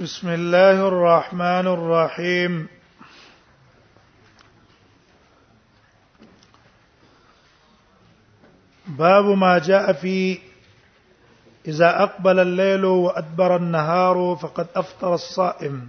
بسم الله الرحمن الرحيم باب ما جاء في اذا اقبل الليل وادبر النهار فقد افطر الصائم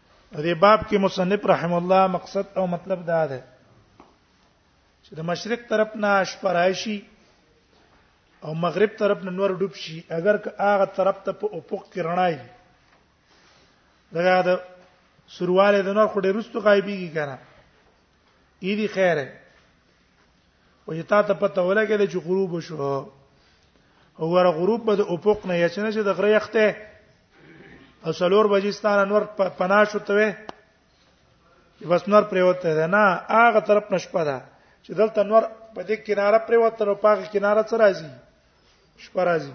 دې باب کې مصنف رحم الله مقصد او مطلب دا ده چې د مشرق طرف نه شپرایشي او مغرب طرف نه نور ډوب شي اگر که هغه طرف ته په افق کې رڼای دغه د سرواله د نور خو ډېر رستو غایبیږي کنه اې دي خیره او چې تا ته پته ولګی چې غروب شو او ور غروب به د افق نه یا چې نه چې د غره یخته او سلور بجستان انور پنا شو ته بس نور پریوته ده نه هغه طرف نشپه ده چې دلته نور په دې کناره پریوته نو پاغه کناره سره راځي شپه راځي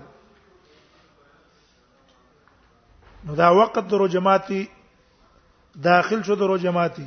نو دا وخت درو جماعتي داخل شو درو جماعتي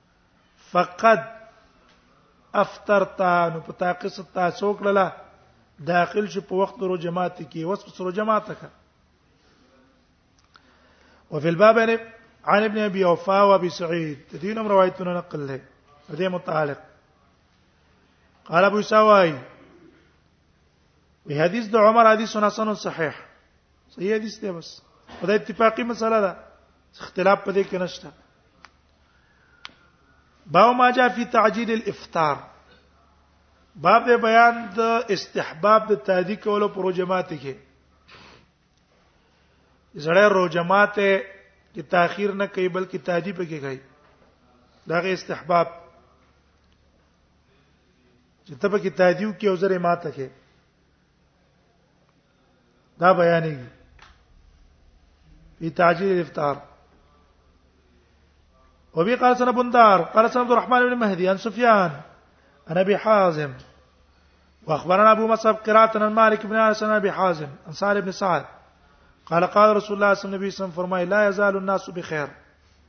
فقد افطرتا نو په تاقه ستا څوک للا داخل شو په وخت رو جماعت کې وس په سره جماعت کا وفي الباب عن ابن ابي اوفا وابي سعيد تدينهم روايتنا نقل له هذه متعلق قال ابو سواي بحديث د عمر حديث حسن صحيح صحيح حديث دی بس دا اتفاقی مسله ده اختلاف پدې کې نشته باو ما جاء فی تعجیل الافطار باب د بیان د استحباب د تهدی کولو پروجمات کې زړه روجمات کې تاخير نه کوي بلکې تهدی پکې کوي دا غي استحباب چې ته پکې تهدیو کې او زره ماته کې دا بیانېږي في تعجيل الافطار وبي قال سنة بندار قال سنة عبد الرحمن بن مهدي عن سفيان عن ابي حازم واخبرنا ابو مصعب قراءة عن مالك بن انس عن ابي حازم عن سعد بن سعد قال قال رسول الله صلى الله عليه وسلم فرمای لا يزال الناس بخير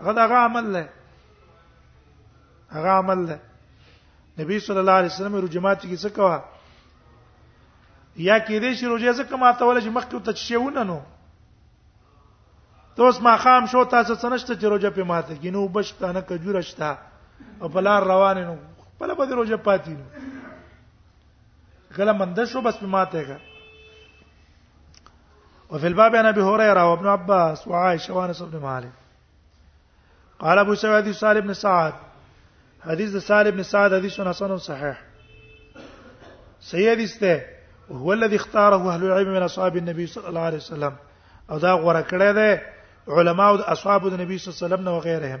هغه دغه عمل له هغه عمل له نبی صلی الله علیه وسلم رجمات کې څه کوا یا کې دې شي روزه ځکه ما ته ول چې مخکې ته شي ونه نو توس ما خام شو تاسو څنشته چې روزه په ماته کې نو بشته نه کجوره شته او بلار روان نو په لبه دې روزه پاتې نو کله مند شو بس په ماته کا وفي الباب عن ابي هريره وابن عباس وعائشه وانس بن مالك قال ابو سعيد حديث سالم بن سعد حديث سالم بن سعد حديث حسن صحيح سيد استه هو الذي اختاره اهل العلم من اصحاب النبي صلى الله عليه وسلم او دا غوړه کړه ده علما او اصحاب د نبی صلی الله علیه وسلم او غیرهم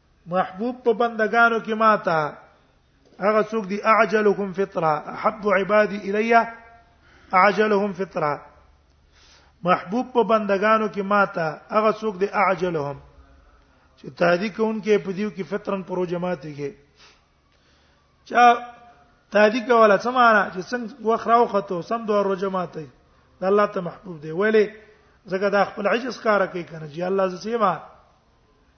محبوب په بندگانو کې ماته هغه څوک دی اعجلهم فطره احب عبادي الیا اعجلهم فطره محبوب په بندگانو کې ماته هغه څوک دی اعجلهم چې تادی کوونکې په دیو کې فطرن پرو جماعت کې چا تادی کوله سمانا چې څنګه وخراو خطو سم دوه رو جماعت دی الله ته محبوب دی ویلي زګه دا خپل عجز کار کوي کنه جی الله زسیما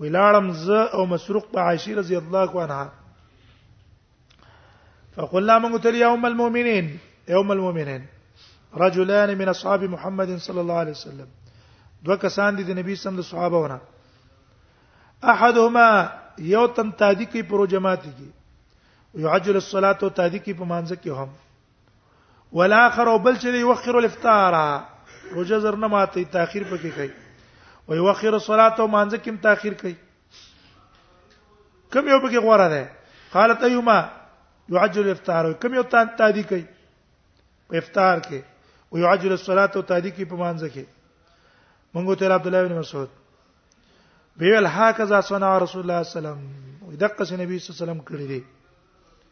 ولاړم ز او مسروق په عائشه رضی الله عنها فقلنا من قتل يوم المؤمنين يوم المؤمنين رجلان من اصحاب محمد صلى الله عليه وسلم دو کسان دي د نبی سم د صحابه ونه احدهما یو تن تادی کی پرو جماعت کی یعجل الصلاه تادی کی په مانځ کی هم والاخر او بل چې دی وخر الافطار روزه زر نه ماته تاخير پکې کوي وي وخر الصلاه او مانځ کوم تاخير کوي کوم یو پکې غوړه ده قالت ايما يعجل الافطار کوم یو تان تادي کوي په افطار کې او يعجل الصلاه او تادي کوي په مانځ کې مونږ ته عبد الله بن مسعود ویل هکذا صنع رسول الله صلی الله علیه وسلم دقه نبی صلی الله علیه وسلم کړی دی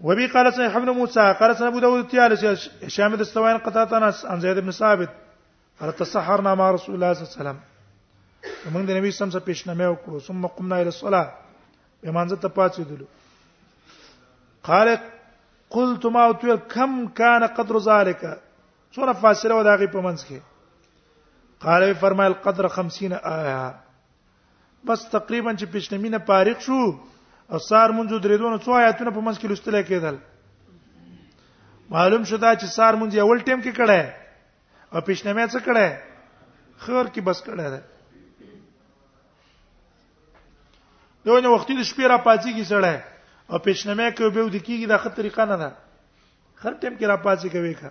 وبي قال سيد ابن موسى قال سيد ابو داود التيالس شامد السوين قتاده انس عن زيد بن ثابت قال تسحرنا مع رسول الله صلى الله عليه وسلم موږ د نبی سم سره پیشنامه وکړو ثم قمنا الى الصلاه به مانځه ته پاتې دلو قال قلت ما وتل كم كان قدر ذلك څوره فاصله ودا غي په منځ کې قال فرمایل قدر 50 آیا بس تقریبا چې پښنمینه فارغ شو او سار مونږ درې دونه څو آیاتونه په منځ کې لوستل کېدل معلوم شدا چې سار مونږ یو ټیم کې کړه او پښنمه څه کړه خور کې بس کړه ده دونه وخت د شپې را پاتې کی سړی او پښنمه کې به ود کیږي دا خطر طریقه نه ده هر ټیم کې را پاتې کوي که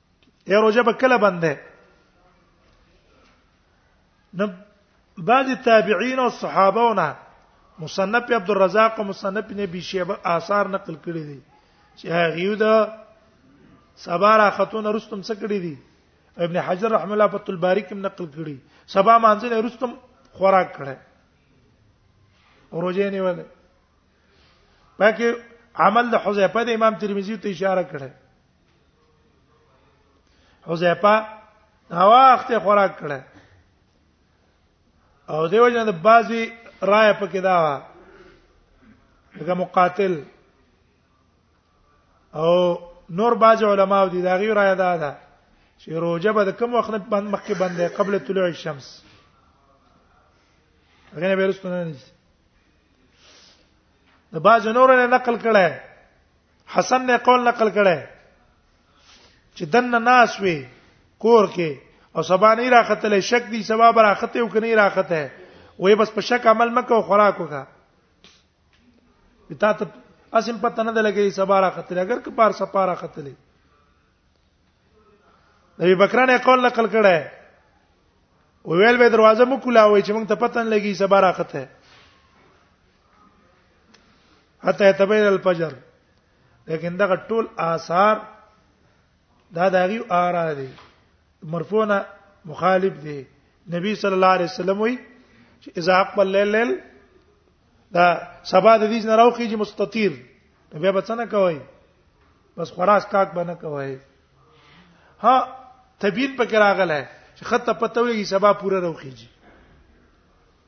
اے روزه به کله بنده نو بعض تابعین او صحابهونه مصنف عبد الرزاق او مصنف نبی شیبه آثار نقل کړی دي چې هغه د سبا را خاتون رستم څه کړی دي ابن حجر رحم الله فتح الباری کوم نقل کړی سبا مانځل رستم خوراک کړي روزه نه وله پکې عمل د حذیفه د امام ترمذی ته اشاره کړي حذیفه هوا وخت خوراک کړه او دیو جن د بازي رائے پکې دا وا دغه مقاتل او نور باز علماء دي دا غي رائے دا ده چې روزه به کوم وخت بند مخکې بندې قبل طلوع الشمس غنه بیرستونه نه د باز نور نه نقل کړه حسن نه قول نقل کړي چې دنه ناس وي کور کې او سبا نه راختلې شک دي سبا براخته او کني راخته وې بس په شک عمل مکه او خوراک وکا تا ته اسیم پته نه لګي سبا راختلې اگر که پار سپا راختلې نبی بکرانه قول نقل کړي ویل به دروازه مو کولاوي چې موږ ته پته نه لګي سبا راخته حتی يتبين الفجر لیکن دا ټول آثار دا دغه آرا دي مرفوعنا مخالف دي نبی صلی الله علیه وسلم وی چې اذا اقبل الليل ليل دا سبا د دې نه راوخی چې مستطير بیا به څنګه کوي بس خراس کاک بنه کوي ها تبین پکې راغله چې خط پته ویږي سبا پوره راوخیږي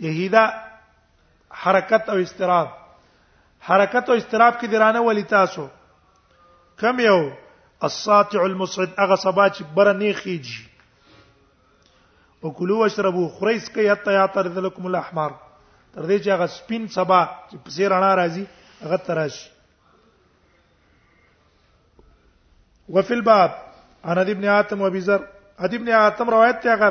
اهیدا حرکت او استراب حرکت او استراب کې درانه ولی تاسو کم یو الساطع المصعد هغه سبا چې بر نه خيږي او کلو واشربو خریس کې حتا یا تر ذلکم الاحمر تر دې چې هغه سپین سبا چې په سیر انا راځي هغه تراش وفي الباب عن ابن عاصم وابي ذر ابن عاصم روایت ته هغه